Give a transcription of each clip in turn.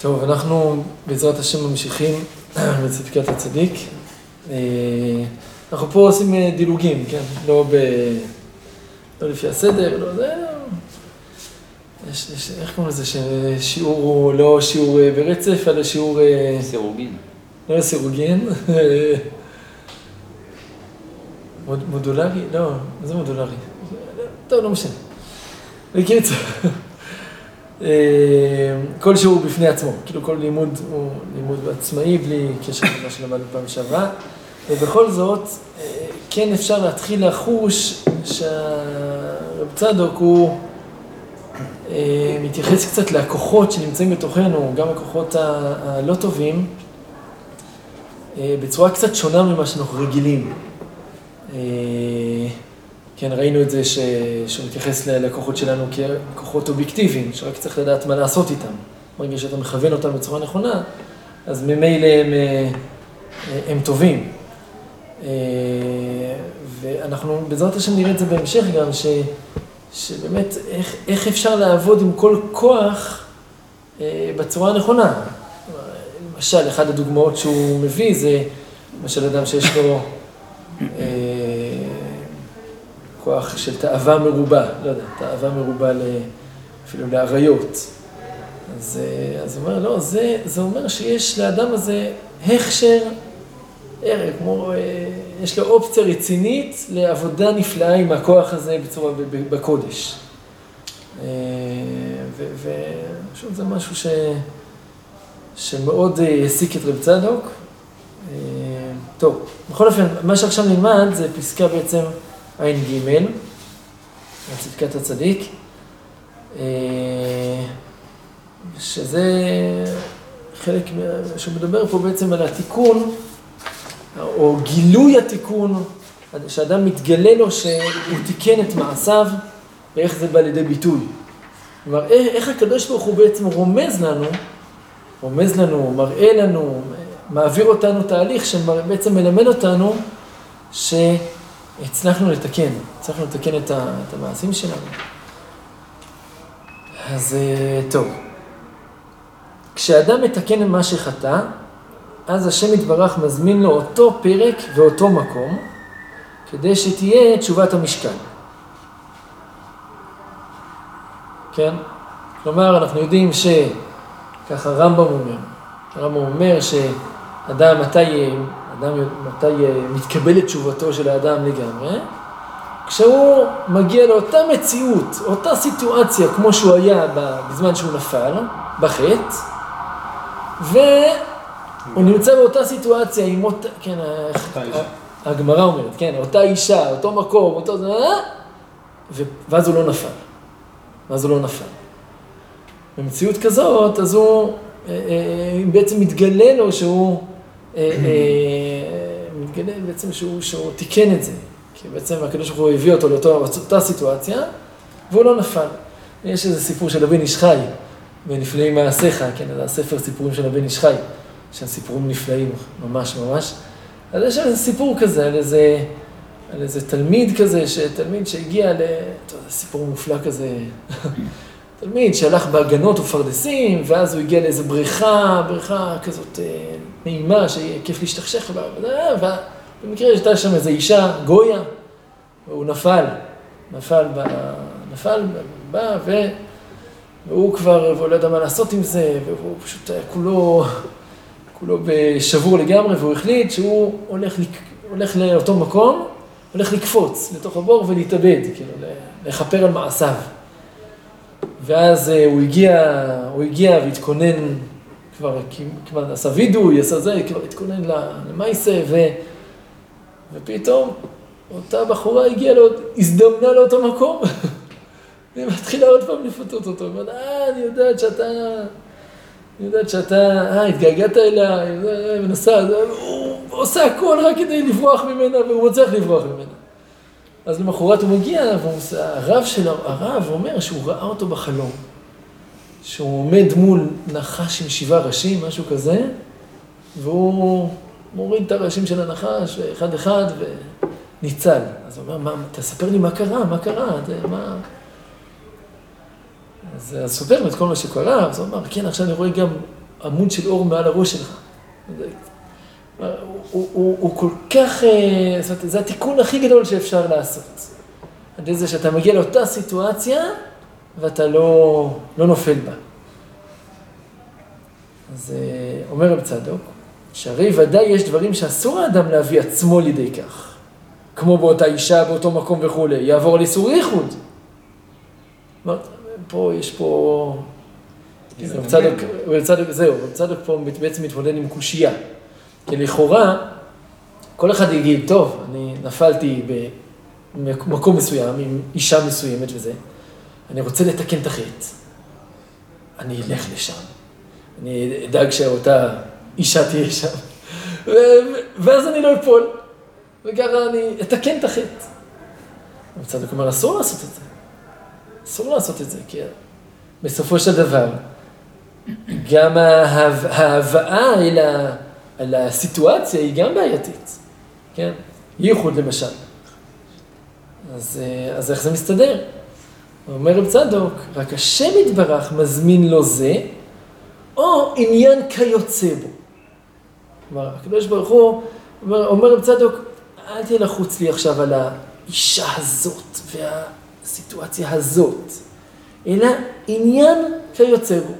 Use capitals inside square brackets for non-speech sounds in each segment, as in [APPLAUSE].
טוב, אנחנו בעזרת השם ממשיכים [CLEARS THROAT] בצדקת הצדיק. אה, אנחנו פה עושים אה, דילוגים, כן? לא, ב... לא לפי הסדר, לא זה... יש, יש, איך קוראים לזה? ששיעור הוא לא שיעור אה, ברצף, אלא שיעור... סירוגין. לא סירוגין. [LAUGHS] מודולרי? לא, מה זה מודולרי? טוב, לא משנה. בקיצור. אה, כל שיעור בפני עצמו, כאילו כל לימוד הוא לימוד עצמאי, בלי קשר למה שלמדנו פעם שעברה, ובכל זאת, אה, כן אפשר להתחיל לחוש שהרב צדוק הוא אה, מתייחס קצת לכוחות שנמצאים בתוכנו, גם הכוחות הלא טובים, בצורה קצת שונה ממה שאנחנו רגילים. כן, ראינו את זה ש... שהוא מתייחס ללקוחות שלנו ככוחות אובייקטיביים, שרק צריך לדעת מה לעשות איתם. ברגע שאתה מכוון אותם בצורה נכונה, אז ממילא הם, אה, הם טובים. אה, ואנחנו בעזרת השם נראה את זה בהמשך גם, ש... שבאמת איך, איך אפשר לעבוד עם כל כוח אה, בצורה הנכונה. למשל, אחת הדוגמאות שהוא מביא זה למשל אדם שיש לו כוח של תאווה מרובה, לא יודע, תאווה מרובה אפילו לאריות. אז, אה, אז הוא אומר, לא, זה, זה אומר שיש לאדם הזה הכשר ערך, כמו, אה, יש לו אופציה רצינית לעבודה נפלאה עם הכוח הזה בצורה, בקודש. אה, ושוב, זה משהו ש, שמאוד העסיק את רב צדוק. טוב, בכל אופן, מה שעכשיו נלמד זה פסקה בעצם ע"ג, צדקת הצדיק, אה, שזה חלק, שהוא מדבר פה בעצם על התיקון, או גילוי התיקון, שאדם מתגלה לו שהוא תיקן את מעשיו, ואיך זה בא לידי ביטוי. כלומר, איך הקדוש ברוך הוא בעצם רומז לנו, רומז לנו, מראה לנו, מעביר אותנו תהליך שבעצם מלמד אותנו ש... הצלחנו לתקן, הצלחנו לתקן את, ה, את המעשים שלנו. אז אה, טוב. כשאדם מתקן מה שחטא, אז השם יתברך מזמין לו אותו פרק ואותו מקום, כדי שתהיה תשובת המשכן. כן? כלומר, אנחנו יודעים שככה רמב"ם אומר, הרמב"ם אומר שאדם מתי אדם, מתי אה, מתקבלת תשובתו של האדם לגמרי? כשהוא מגיע לאותה מציאות, אותה סיטואציה כמו שהוא היה בזמן שהוא נפל, בחטא, והוא נמצא באותה סיטואציה עם אותה, כן, הגמרא אומרת, כן, אותה אישה, אותו מקום, אותו זה, ואז הוא לא נפל. ואז הוא לא נפל. במציאות כזאת, אז הוא אה, אה, בעצם מתגלה לו שהוא אה, אה, מתגלה בעצם שהוא, תיקן את זה, כי בעצם הקדוש ברוך הוא הביא אותו לאותה סיטואציה, והוא לא נפל. יש איזה סיפור של הבן איש חי, בנפלאים מעשיך, כן, זה הספר סיפורים של הבן איש חי, שהם סיפורים נפלאים, ממש ממש. אז יש איזה סיפור כזה, על איזה, על איזה תלמיד כזה, תלמיד שהגיע ל... טוב, זה סיפור מופלא כזה. [LAUGHS] תלמיד שהלך בהגנות ופרדסים, ואז הוא הגיע לאיזה בריכה, בריכה כזאת אה, נעימה, שיהיה כיף להשתכשך בה, ובמקרה הייתה שם איזו אישה, גויה, והוא נפל, נפל, ב, נפל, בא, ו, והוא כבר, והוא לא יודע מה לעשות עם זה, והוא פשוט היה כולו, כולו שבור לגמרי, והוא החליט שהוא הולך, הולך לאותו מקום, הולך לקפוץ לתוך הבור ולהתאבד, כאילו, לכפר על מעשיו. ואז אה, הוא הגיע, הוא הגיע והתכונן, כבר כמעט עשה וידוי, עשה זה, כבר התכונן למייסה, ו, ופתאום אותה בחורה הגיעה, לו, הזדמנה לאותו מקום, [LAUGHS] והיא מתחילה עוד פעם לפתות אותו, היא אומרת, אה, אני יודעת שאתה, אני יודעת שאתה, אה, התגעגעת אליה, מנסה, הוא עושה הכל רק כדי לברוח ממנה, והוא מצליח לברוח ממנה. אז למחרת הוא מגיע, והרב של הרב אומר שהוא ראה אותו בחלום. שהוא עומד מול נחש עם שבעה ראשים, משהו כזה, והוא מוריד את הראשים של הנחש אחד אחד וניצל. אז הוא אומר, מה, תספר לי מה קרה, מה קרה, מה... אז סופר את כל מה שקרה, אז הוא אמר, כן, עכשיו אני רואה גם עמוד של אור מעל הראש שלך. הוא, הוא, הוא, הוא כל כך, אה, זאת אומרת, זה התיקון הכי גדול שאפשר לעשות. עד איזה שאתה מגיע לאותה סיטואציה ואתה לא, לא נופל בה. אז אה, אומר רב צדוק, שהרי ודאי יש דברים שאסור האדם להביא עצמו לידי כך, כמו באותה אישה, באותו מקום וכולי, יעבור על איסור ייחוד. פה יש פה... רב צדוק, רב צדוק, זהו, רב צדוק פה בעצם מתמודד עם קושייה. כי לכאורה, כל אחד יגיד, טוב, אני נפלתי במקום מסוים עם אישה מסוימת וזה, אני רוצה לתקן את החטא. אני אלך לשם. אני אדאג שאותה אישה תהיה שם. ואז אני לא אפול. וככה אני אתקן את החטא. בצדוק אומר, אסור לעשות את זה. אסור לעשות את זה, כי בסופו של דבר, גם ההבאה אל, ה, אל הסיטואציה היא גם בעייתית, כן? ייחוד למשל. אז, אז איך זה מסתדר? אומר רב צדוק, רק השם יתברך מזמין לו זה, או עניין כיוצא בו. כלומר, הקדוש ברוך הוא, אומר, אומר רב צדוק, אל תהיה לחוץ לי עכשיו על האישה הזאת והסיטואציה הזאת, אלא עניין כיוצא בו.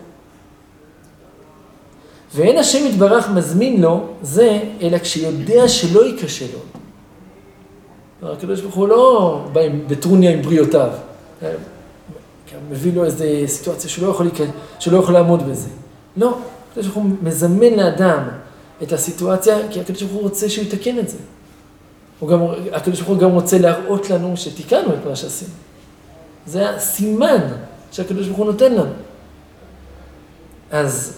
ואין השם יתברך מזמין לו זה, אלא כשיודע שלא ייכשל לו. הקדוש ברוך הוא לא בא בטרוניה עם בריאותיו. מביא לו איזו סיטואציה שהוא לא יכול, שהוא לא יכול לעמוד בזה. לא, הקדוש ברוך הוא מזמן לאדם את הסיטואציה, כי הקדוש ברוך הוא רוצה שהוא יתקן את זה. הקדוש ברוך הוא גם רוצה להראות לנו שתיקנו את מה שעשינו. זה הסימן שהקדוש ברוך הוא נותן לנו. אז,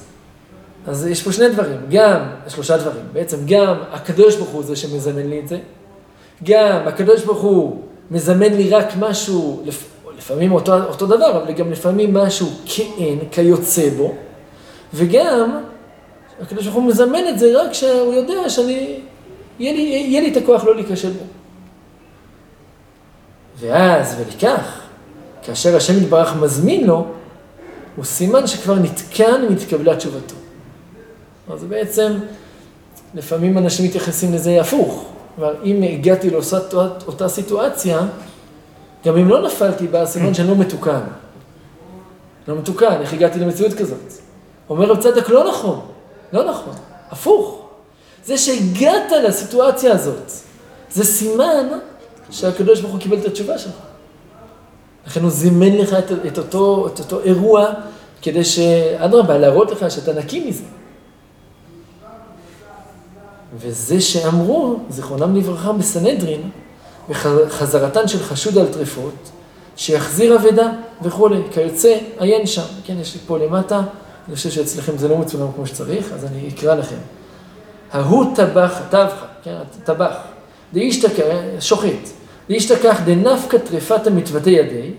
אז יש פה שני דברים, גם, שלושה דברים, בעצם גם הקדוש ברוך הוא זה שמזמן לי את זה, גם הקדוש ברוך הוא מזמן לי רק משהו, לפעמים אותו, אותו דבר, אבל גם לפעמים משהו כאין, כיוצא בו, וגם הקדוש ברוך הוא מזמן את זה רק כשהוא יודע שאני, יהיה לי, יהיה לי את הכוח לא להיכשל בו. ואז, ולכך, כאשר השם יתברך מזמין לו, הוא סימן שכבר נתקן והתקבלה תשובתו. אז בעצם, לפעמים אנשים מתייחסים לזה הפוך. כלומר, אם הגעתי לאותה סיטואציה, גם אם לא נפלתי בה, סימן שאני לא מתוקן. לא מתוקן, איך הגעתי למציאות כזאת? אומר רב צדק, לא נכון, לא נכון, הפוך. זה שהגעת לסיטואציה הזאת, זה סימן שהקדוש ברוך הוא קיבל את התשובה שלך. לכן הוא זימן לך את, את, אותו, את אותו אירוע, כדי שאדרבה, להראות לך שאתה נקי מזה. וזה שאמרו, זיכרונם לברכה בסנהדרין, בחזרתן של חשוד על טרפות, שיחזיר אבדה וכולי, כיוצא, עיין שם. כן, יש לי פה למטה, אני חושב שאצלכם זה לא מצולם כמו שצריך, אז אני אקרא לכם. ההוא טבח, טבחה, כן, טבח, דאישתכח, שוחט, דאישתכח דנפקא טרפת מתוותי ידי,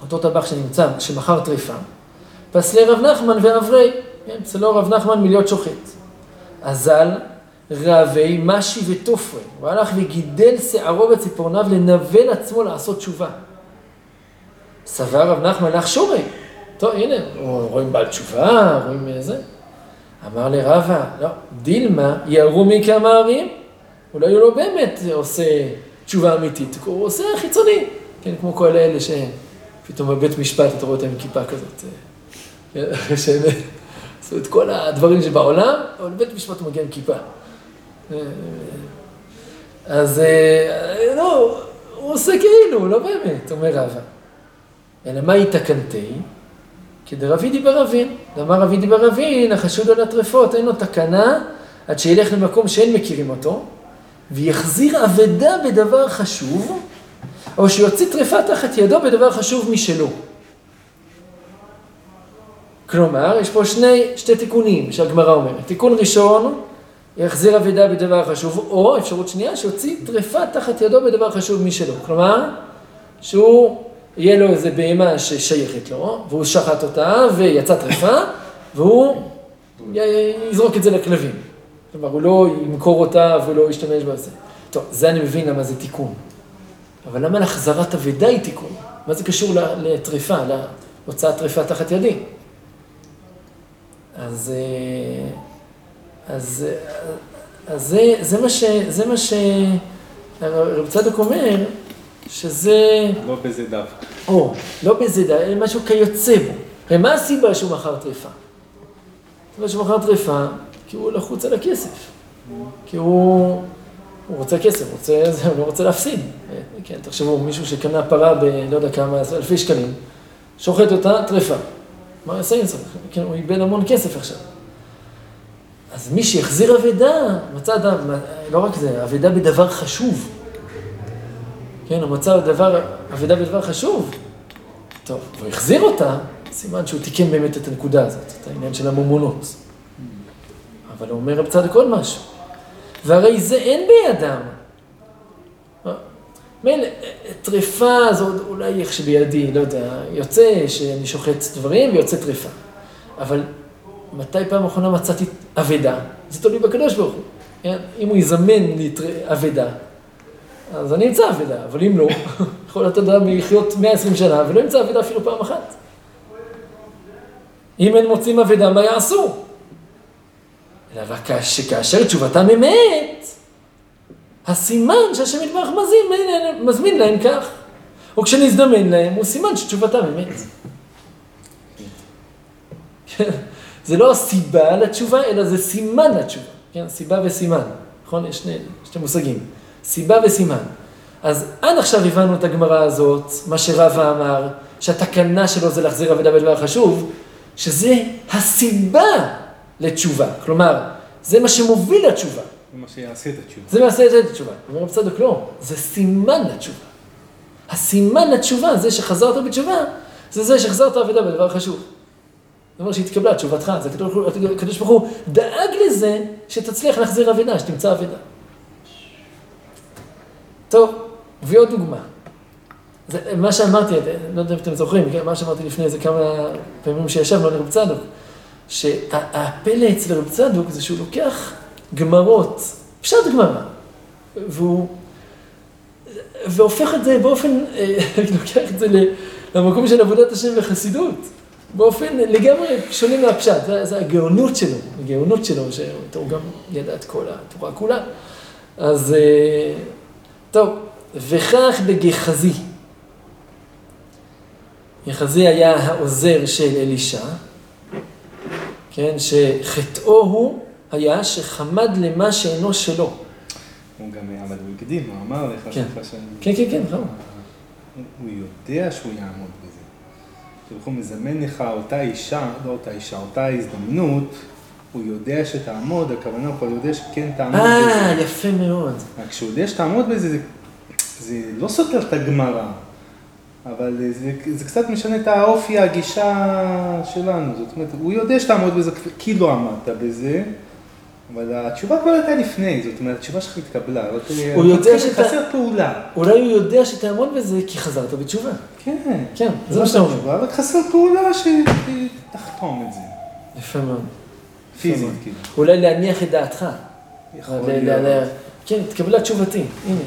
אותו טבח שנמצא, שמכר טרפה, פסלי רב נחמן ואברי, כן, פסלו רב נחמן מלהיות שוחט. אזל רעבי, משי ותופרי. הלך וגידל שערו בציפורניו לנבל עצמו לעשות תשובה. סבר רב נחמן לך שורי. טוב, הנה, רואים בעל תשובה, רואים זה. אמר לרבה, לא, דילמה ירו מכמה ערים, אולי הוא לא באמת עושה תשובה אמיתית, הוא עושה חיצוני. כן, כמו כל אלה שפתאום בבית משפט אתה רואה אותם עם כיפה כזאת. אה, [LAUGHS] שהם עשו את כל הדברים שבעולם, אבל בבית משפט הוא מגיע עם כיפה. אז אה, לא, הוא עושה כאילו, לא באמת, אומר רבא. אלא מה יתקנתי? כדרבידי ברבין. אמר רבידי ברבין, החשוד על הטרפות, אין לו תקנה עד שילך למקום שאין מכירים אותו, ויחזיר אבדה בדבר חשוב, או שיוציא טרפה תחת ידו בדבר חשוב משלו. כלומר, יש פה שני, שתי תיקונים שהגמרא אומרת. תיקון ראשון, יחזיר אבידה בדבר חשוב, או אפשרות שנייה, שיוציא טרפה תחת ידו בדבר חשוב משלו. כלומר, שהוא, יהיה לו איזה בהמה ששייכת לו, והוא שחט אותה ויצא טרפה, והוא יזרוק את זה לכלבים. כלומר, הוא לא ימכור אותה והוא לא ישתמש בזה. טוב, זה אני מבין למה זה תיקון. אבל למה להחזרת אבידה היא תיקון? מה זה קשור לטריפה, להוצאת טריפה תחת ידי? אז, אה, אז, אז זה, זה מה ש... זה מה ש... רב צדוק אומר שזה... לא בזה דווקא. או, לא בזה דווקא, אלא משהו כיוצא בו. הרי מה הסיבה שהוא מכר טריפה? הסיבה שהוא מכר טריפה, כי הוא לחוץ על הכסף. כי הוא, הוא רוצה כסף, רוצה, [LAUGHS] הוא לא רוצה להפסיד. כן, תחשבו, מישהו שקנה פרה ב... לא יודע כמה, אלפי שקלים, שוחט אותה, טריפה. מה יעשה עם זה? כן, הוא איבד המון כסף עכשיו. אז מי שהחזיר אבדה, מצא אדם, לא רק זה, אבדה בדבר חשוב. כן, הוא מצא דבר, אבדה בדבר חשוב. טוב, והוא החזיר אותה, סימן שהוא תיקן באמת את הנקודה הזאת, את העניין של המומונות. אבל הוא אומר רב צדק עוד משהו. והרי זה אין בידם. מילא, טריפה זה עוד אולי איך שבידי, לא יודע, יוצא שאני שוחט דברים ויוצא טריפה. אבל מתי פעם אחרונה מצאתי אבדה? זה תלוי בקדוש ברוך הוא. כן? אם הוא יזמן לי אבדה, אז אני אמצא אבדה, אבל אם לא, [LAUGHS] יכול להיות אדם לחיות 120 שנה ולא ימצא אבדה אפילו פעם אחת. אם אין מוצאים אבדה, מה יעשו? אלא רק שכאשר תשובתם אמת, הסימן שהשם יתברך מזמין, מזמין להם כך. או כשנזדמן להם, הוא סימן שתשובתם אמת. זה לא הסיבה לתשובה, אלא זה סימן לתשובה. כן, סיבה וסימן. נכון? יש שני, שני מושגים. סיבה וסימן. אז עד עכשיו הבנו את הגמרא הזאת, מה שרבא אמר, שהתקנה שלו זה להחזיר אבדה בדבר חשוב, שזה הסיבה לתשובה. כלומר, זה מה שמוביל לתשובה. זה מה שיעשה את התשובה. זה מה שיעשה את התשובה. אומר רב צדוק, לא, זה סימן לתשובה. הסימן לתשובה, זה שחזרת בתשובה, זה זה שהחזרת אבדה בדבר חשוב. זאת אומרת שהתקבלה תשובתך, זה הקדוש ברוך הוא דאג לזה שתצליח להחזיר אבדה, שתמצא אבדה. טוב, מביא עוד דוגמה. זה, מה שאמרתי, לא יודע אם אתם זוכרים, כן, מה שאמרתי לפני איזה כמה פעמים שישבנו על רב צדוק, שהפלא אצל רב צדוק זה שהוא לוקח גמרות, פשט גמרא, והוא, והופך את זה באופן, [LAUGHS] לוקח את זה למקום של עבודת השם וחסידות. באופן לגמרי שונה מהפשט, זה, זה הגאונות שלו, הגאונות שלו, שהוא גם ידע את כל התורה כולה. אז אה, טוב, וכך בגחזי. גחזי היה העוזר של אלישע, כן, שחטאו הוא היה שחמד למה שאינו שלו. הוא גם, אבל הוא הקדים, הוא אמר לך, כן, כן, כן, כן, נכון. הוא יודע שהוא יעמוד. כשהוא מזמן לך אותה אישה, לא אותה אישה, אותה הזדמנות, הוא יודע שתעמוד, הכוונה הוא יודע שכן תעמוד בזה. אה, יפה מאוד. רק כשהוא יודע שתעמוד בזה, זה, זה לא סותר את הגמרא, אבל זה, זה קצת משנה את האופי, הגישה שלנו. זאת אומרת, הוא יודע שתעמוד בזה כי לא עמדת בזה. אבל התשובה כבר הייתה לפני, זאת אומרת, התשובה שלך התקבלה. הוא יודע שאתה... חסר פעולה. אולי הוא יודע שתעמוד בזה כי חזרת בתשובה. כן. כן, זה מה שאתה אומר. אבל חסר פעולה שתחתום את זה. יפה מאוד. פיזית, כאילו. אולי להניח את דעתך. יכול להיות. כן, התקבלה תשובתי. הנה,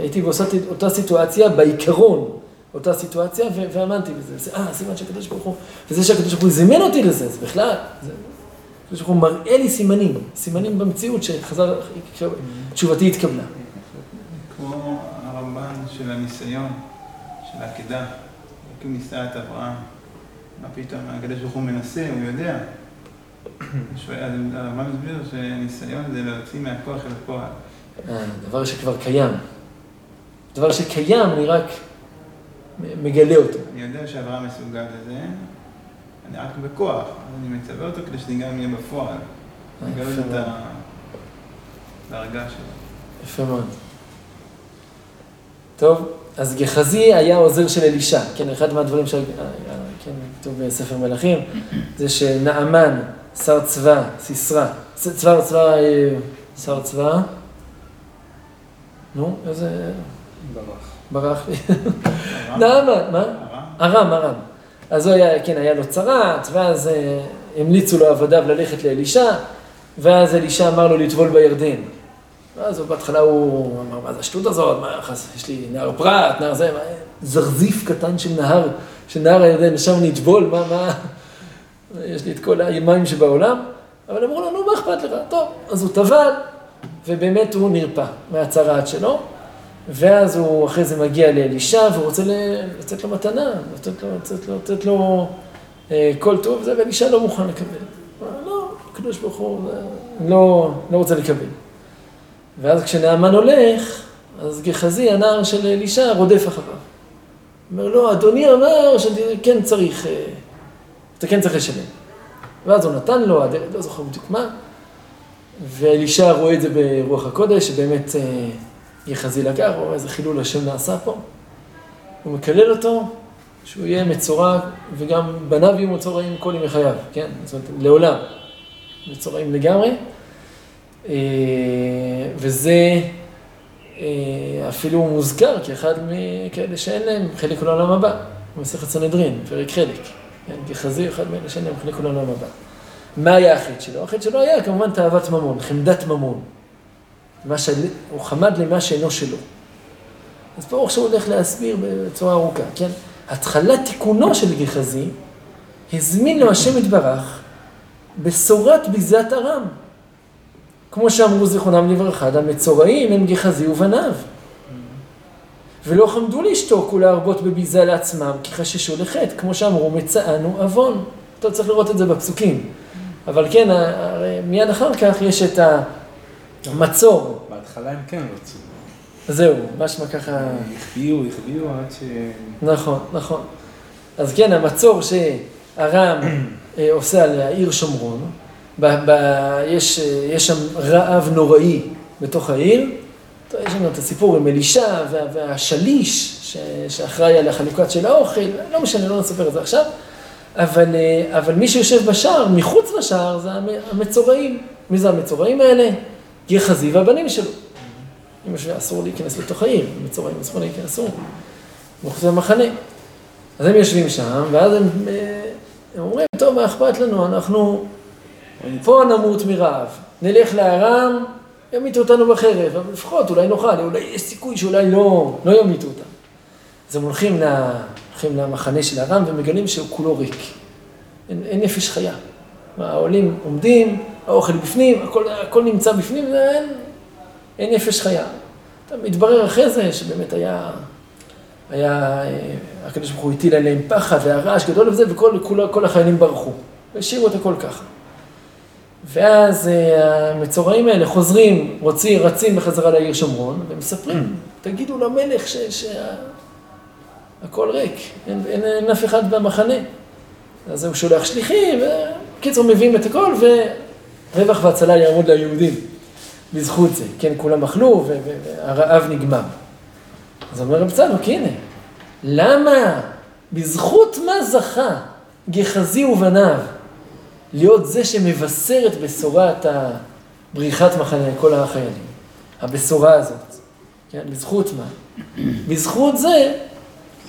הייתי באותה סיטואציה, בעיקרון, אותה סיטואציה, והאמנתי בזה. אה, סימן שהקדוש ברוך הוא, וזה שהקדוש ברוך הוא זימן אותי לזה, זה בכלל, הקדוש ברוך הוא מראה לי סימנים, סימנים במציאות שחזר, תשובתי התקבלה. כמו הרמב"ן של הניסיון, של העקדה, הוא ניסה את אברהם, מה פתאום, הקדוש ברוך הוא מנסה, הוא יודע. [CLEARS THROAT] הרמב"ן מסביר שניסיון זה להוציא מהכוח אל הפועל. דבר שכבר קיים. דבר שקיים, אני רק מגלה אותו. אני יודע שאברהם מסוגל לזה, אני רק בכוח, אני מצווה אותו כדי שאני גם אהיה בפועל. לגלות את הדרגה שלו. יפה מאוד. טוב, אז גחזי היה עוזר של אלישע, כן, אחד מהדברים שכתוב כן, בספר מלכים, זה שנעמן, שר צבא, סיסרא, צבא, צבא, שר צבא, נו, איזה... ברח. ברח לי. נעמן, מה? ארם, ארם. אז הוא היה, כן, היה לו צרת, ואז אה, המליצו לו עבדיו ללכת לאלישע, ואז אלישע אמר לו לטבול בירדן. ואז בהתחלה הוא אמר, מה זה השטות הזאת? מה, יש לי נהר פרת, נהר זה, מה, זרזיף קטן של נהר, של נהר הירדן, שם נטבול, מה, מה, יש לי את כל המים שבעולם, אבל אמרו לו, נו, מה אכפת לך? טוב, אז הוא טבל, ובאמת הוא נרפא מהצרעת שלו, ואז הוא אחרי זה מגיע לאלישע, והוא רוצה לתת לו מתנה, לתת לו, לתת לו, לתת לו אה, כל טוב, זה, ואלישע לא מוכן לקבל. לא, הקדוש ברוך הוא לא, לא רוצה לקבל. ואז כשנאמן הולך, אז גחזי, הנער של אלישע, רודף אחריו. אומר לו, אדוני אמר שכן צריך, אה, אתה כן צריך לשלם. ואז הוא נתן לו, לא זוכר בדיוק מה, ואלישע רואה את זה ברוח הקודש, שבאמת אה, יחזי לקח, הוא אומר, איזה חילול השם נעשה פה. הוא מקלל אותו, שהוא יהיה מצורע, וגם בניו יהיו מצורעים כל ימי חייו, כן? זאת אומרת, לעולם. מצורעים לגמרי. אה, וזה אה, אפילו מוזכר כאחד מכאלה שאין להם חלק לעולם הבא, במסכת סנהדרין, פרק חלק. כן, כחזיר, אחד מאלה שאין להם חלק לעולם הבא. מה היה החטא שלו? החטא שלו היה כמובן תאוות ממון, חמדת ממון. הוא חמד למה שאינו שלו. אז פה עכשיו הוא הולך להסביר בצורה ארוכה, כן? התחלת תיקונו של גחזי הזמין לו השם יתברך בשורת ביזת ארם. כמו שאמרו זיכרונם לברכה, המצורעים הם גחזי ובניו. ולא חמדו לשתוק ולהרבות בביזה לעצמם, כי חששו לחטא, כמו שאמרו, מצאנו עוון. אתה צריך לראות את זה בפסוקים. אבל כן, מיד אחר כך יש את המצור. בהתחלה הם כן רצו. זהו, משמע ככה... החביאו, החביאו עד ש... נכון, נכון. אז כן, המצור שארם אה, עושה על העיר שומרון, ב, ב, יש, יש שם רעב נוראי בתוך העיר. יש לנו את הסיפור עם אלישע וה, והשליש ש, שאחראי על החלוקת של האוכל, לא משנה, לא נספר את זה עכשיו. אבל, אה, אבל מי שיושב בשער, מחוץ לשער, זה המצורעים. מי זה המצורעים האלה? גחזי והבנים שלו. אמא שלי אסור להיכנס לתוך העיר, המצורעים אסור להיכנס, אסור. מחוץ למחנה. אז הם יושבים שם, ואז הם, אה, הם אומרים, טוב, מה אכפת לנו, אנחנו פה נמות מרעב, נלך לארם, ימיתו אותנו בחרב, אבל לפחות אולי נאכל, אולי יש סיכוי שאולי לא, לא ימיתו אותנו. אז הם הולכים, לה, הולכים למחנה של ארם ומגלים שהוא כולו ריק. אין, אין נפש חיה. העולים עומדים, האוכל בפנים, הכל, הכל נמצא בפנים, ואין אין נפש חיה. אתה מתברר אחרי זה שבאמת היה, היה, אה, הקדוש ברוך הוא הטיל עליהם פחד והרעש גדול וזה, וכל כל, כל החיילים ברחו. והשאירו את הכל ככה. ואז אה, המצורעים האלה חוזרים, רוצים, רצים בחזרה לעיר שומרון, ומספרים, [CLEARS THROAT] תגידו למלך שהכל ריק, אין, אין, אין אף אחד במחנה. אז הוא שולח שליחים, ובקיצור מביאים את הכל, ורווח והצלה יעמוד ליהודים בזכות זה. כן, כולם אכלו, והרעב נגמר. אז אומר רב צדוק, הנה, למה, בזכות מה זכה גחזי ובניו להיות זה שמבשר את בשורת בריחת מחנה כל החיילים. הבשורה הזאת. כן, בזכות מה? בזכות זה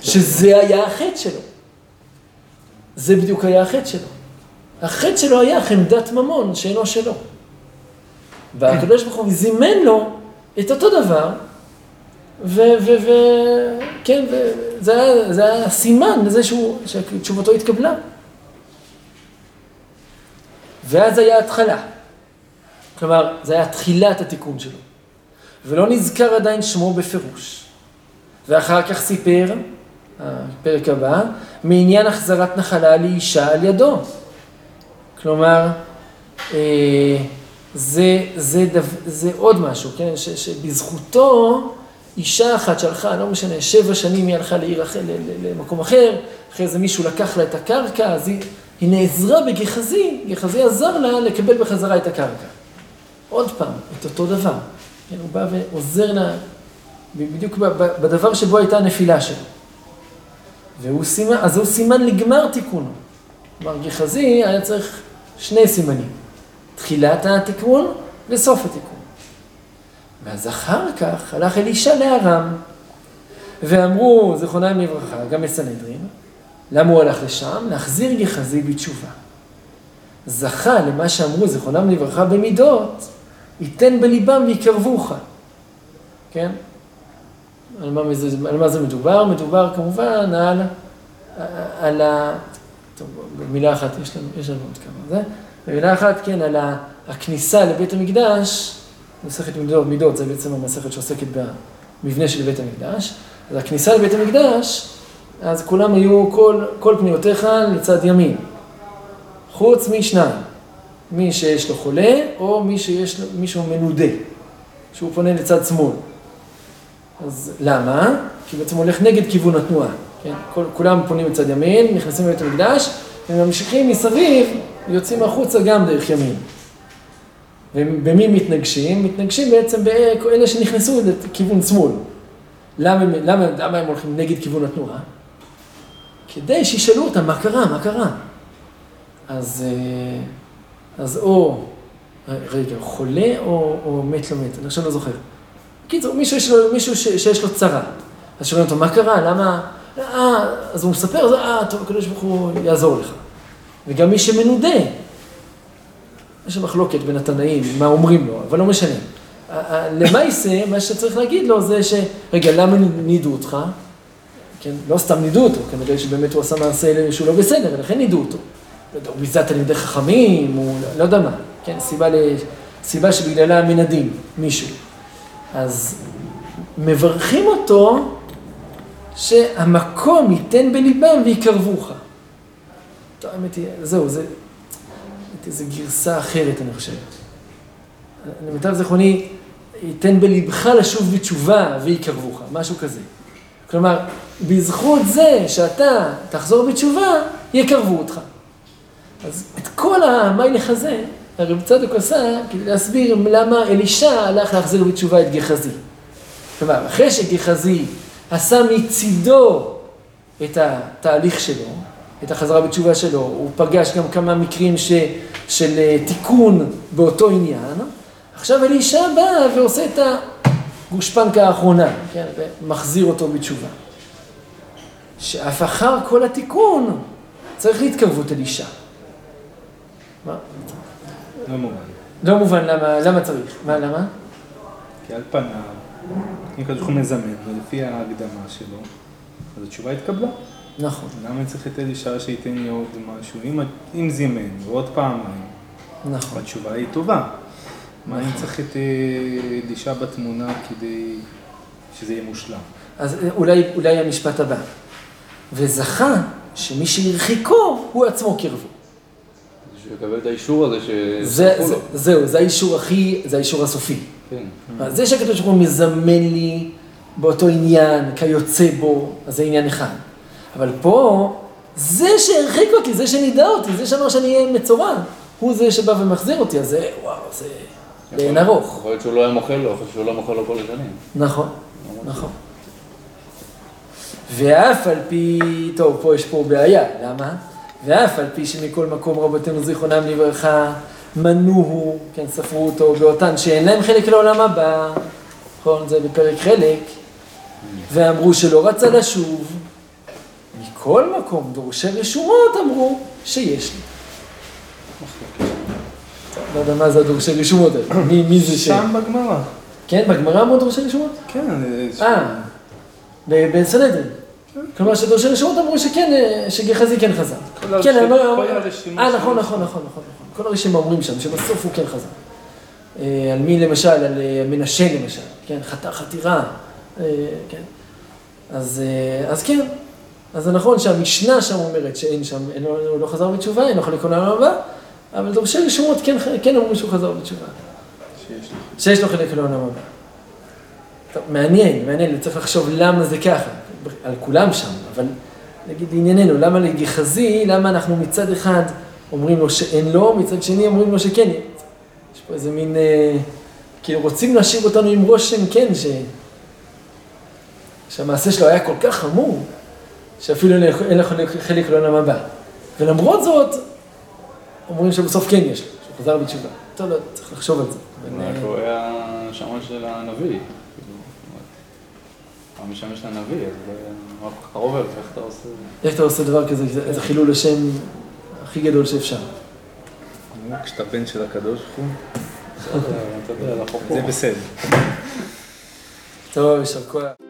שזה היה החטא שלו. זה בדיוק היה החטא שלו. החטא שלו היה חמדת ממון שאינו שלו. והקדוש ברוך הוא זימן לו את אותו דבר, וכן, זה היה סימן לזה שתשובתו התקבלה. ואז היה התחלה. כלומר, זה היה תחילת התיקון שלו. ולא נזכר עדיין שמו בפירוש. ואחר כך סיפר, הפרק הבא, מעניין החזרת נחלה לאישה על ידו. כלומר, אה, זה, זה, דו, זה עוד משהו, כן? ש, שבזכותו אישה אחת שהלכה, לא משנה, שבע שנים היא הלכה לעיר אחר, למקום אחר, אחרי זה מישהו לקח לה את הקרקע, אז היא היא נעזרה בגחזי, גחזי עזר לה לקבל בחזרה את הקרקע. עוד פעם, את אותו דבר. כן, הוא בא ועוזר לה בדיוק בדבר שבו הייתה הנפילה שלו. והוא סימן, אז הוא סימן לגמר תיקונו. כלומר, גחזי היה צריך שני סימנים. תחילת התיקון וסוף התיקון. ואז אחר כך הלך אלישע לארם, ואמרו, זכרונם לברכה, גם בסנהדרין, למה הוא הלך לשם? להחזיר גחזי בתשובה. זכה למה שאמרו, זיכרונם לברכה, במידות, ייתן בליבם ויקרבוך. כן? על מה, על מה זה מדובר? מדובר כמובן על, על טוב, במילה אחת, יש לנו, יש לנו עוד כמה. זה, במילה אחת, כן, על הכניסה לבית המקדש, מסכת מידות, מידות, זה בעצם המסכת שעוסקת במבנה של בית המקדש. אז הכניסה לבית המקדש, אז כולם היו, כל, כל פניותיך לצד ימין. חוץ משניים, מי שיש לו חולה, או מי שיש לו, מישהו מנודה, שהוא פונה לצד שמאל. אז למה? כי בעצם הולך נגד כיוון התנועה, כן? כל, כולם פונים לצד ימין, נכנסים לבית המקדש, וממשיכים מסביב, יוצאים החוצה גם דרך ימין. ובמי מתנגשים? מתנגשים בעצם באלה שנכנסו לכיוון שמאל. למה, למה, למה הם הולכים נגד כיוון התנועה? כדי שישאלו אותם מה קרה, מה קרה. אז, אה, אז או, רגע, חולה או, או מת לא מת, אני עכשיו לא זוכר. בקיצור, מישהו, מישהו ש, שיש לו צרה. אז שואלים אותו, מה קרה? למה? אה, אז הוא מספר, אה, טוב, הקדוש ברוך הוא יעזור לך. וגם מי שמנודה, יש מחלוקת בין התנאים, מה אומרים לו, אבל לא משנה. למעשה, מה שצריך להגיד לו זה ש... רגע, למה נידו אותך? כן, לא סתם נידו אותו, כנראה שבאמת הוא עשה מעשה שהוא לא בסדר, לכן נידו אותו. לא יודע, הוא ביזה תלמידי חכמים, הוא לא יודע מה, כן, סיבה, ל... סיבה שבגללה מנדים מישהו. אז מברכים אותו שהמקום ייתן בליבם ויקרבוך. טוב, האמת היא, זהו, זה, איזו גרסה אחרת, אני חושב. למיטב זיכרוני, ייתן בלבך לשוב בתשובה ויקרבוך, משהו כזה. כלומר, בזכות זה שאתה תחזור בתשובה, יקרבו אותך. אז את כל המיילך הזה, הרב צדוק עשה כדי להסביר למה אלישע הלך להחזיר בתשובה את גחזי. כלומר, אחרי שגחזי עשה מצידו את התהליך שלו, את החזרה בתשובה שלו, הוא פגש גם כמה מקרים ש, של אה, תיקון באותו עניין, עכשיו אלישע בא ועושה את הגושפנקה האחרונה, כן, ומחזיר אותו בתשובה. שאף אחר כל התיקון צריך להתקרבות אלישע. מה? לא מובן. לא מובן למה, למה צריך. מה, למה? כי על פניו, אם הקדוש ברוך הוא מזמן, ולפי ההקדמה שלו, אז התשובה התקבלה. נכון. למה צריך את אלישע שייתן לי עוד משהו? אם, אם זימן, ועוד פעמיים, נכון. התשובה היא טובה. מה אני צריך את אה, אלישע בתמונה כדי שזה יהיה מושלם? אז אה, אולי, אולי המשפט הבא. וזכה שמי שהרחיקו הוא עצמו קרבו. שהוא יקבל את האישור הזה זה, לו. זהו, זה האישור הכי, זה האישור הסופי. כן. אז זה שהקדוש ברוך הוא מזמן לי באותו עניין, כיוצא בו, אז זה עניין אחד. אבל פה, זה שהרחיק אותי, זה שנידע אותי, זה שאמר שאני אהיה מצורע, הוא זה שבא ומחזיר אותי, אז זה, וואו, זה לאין ארוך. יכול להיות שהוא לא היה מוחל לו, יכול להיות שהוא לא מוחל לו כל השנים. נכון, נכון. ואף על פי, טוב, פה יש פה בעיה, למה? ואף על פי שמכל מקום רבותינו זיכרונם לברכה מנוהו, כן, ספרו אותו באותן שאין להם חלק לעולם הבא, נכון, זה בפרק חלק, ואמרו שלא רצה לשוב, מכל מקום דורשי רשומות אמרו שיש לי. לא יודע מה זה הדורשי רשומות האלה, מי, מי זה ש... שם בגמרא. כן, בגמרא אמרו דורשי רשומות? כן. אה, בסנהדרין. כלומר שדורשי רשומות אמרו שכן, אה, שגחזי כן חזר. כן, אני כל הרשימה אה, נכון, נכון, נכון, נכון, נכון. כל הרשימה אומרים שם, שבסוף הוא כן חזר. אה, על מי למשל? על אה, מנשה למשל, כן, חתר חתירה, אה, כן. אז, אז כן, אז זה נכון שהמשנה שם אומרת שאין שם, אין לו- הוא לא חזר בתשובה, אין לו חלק עולם הבא, אבל דורשי רשומות כן, כן אמרו שהוא חזר בתשובה. שיש לי. שיש לו חלק לעולם הבא. טוב, מעניין, מעניין, צריך לחשוב למה זה ככה, על כולם שם, אבל נגיד לענייננו, למה לגחזי, למה אנחנו מצד אחד אומרים לו שאין לו, מצד שני אומרים לו שכן יש. יש פה איזה מין, אה, כאילו רוצים להשאיר אותנו עם רושם, כן, ש... שהמעשה שלו היה כל כך חמור, שאפילו אין לו חלק- לעולם הבא. ולמרות זאת, אומרים שבסוף כן יש לו, שהוא חזר בתשובה. טוב, לא, צריך לחשוב על זה. אבל, אה, הוא היה שמע של הנביא. כאילו, הוא היה משמש לנביא, אז קרוב אליו, איך אתה עושה? איך אתה עושה דבר כזה? זה, זה חילול השם הכי גדול שאפשר. כשאתה בן של הקדוש ברוך הוא, זה בסדר. טוב, יישר כוח.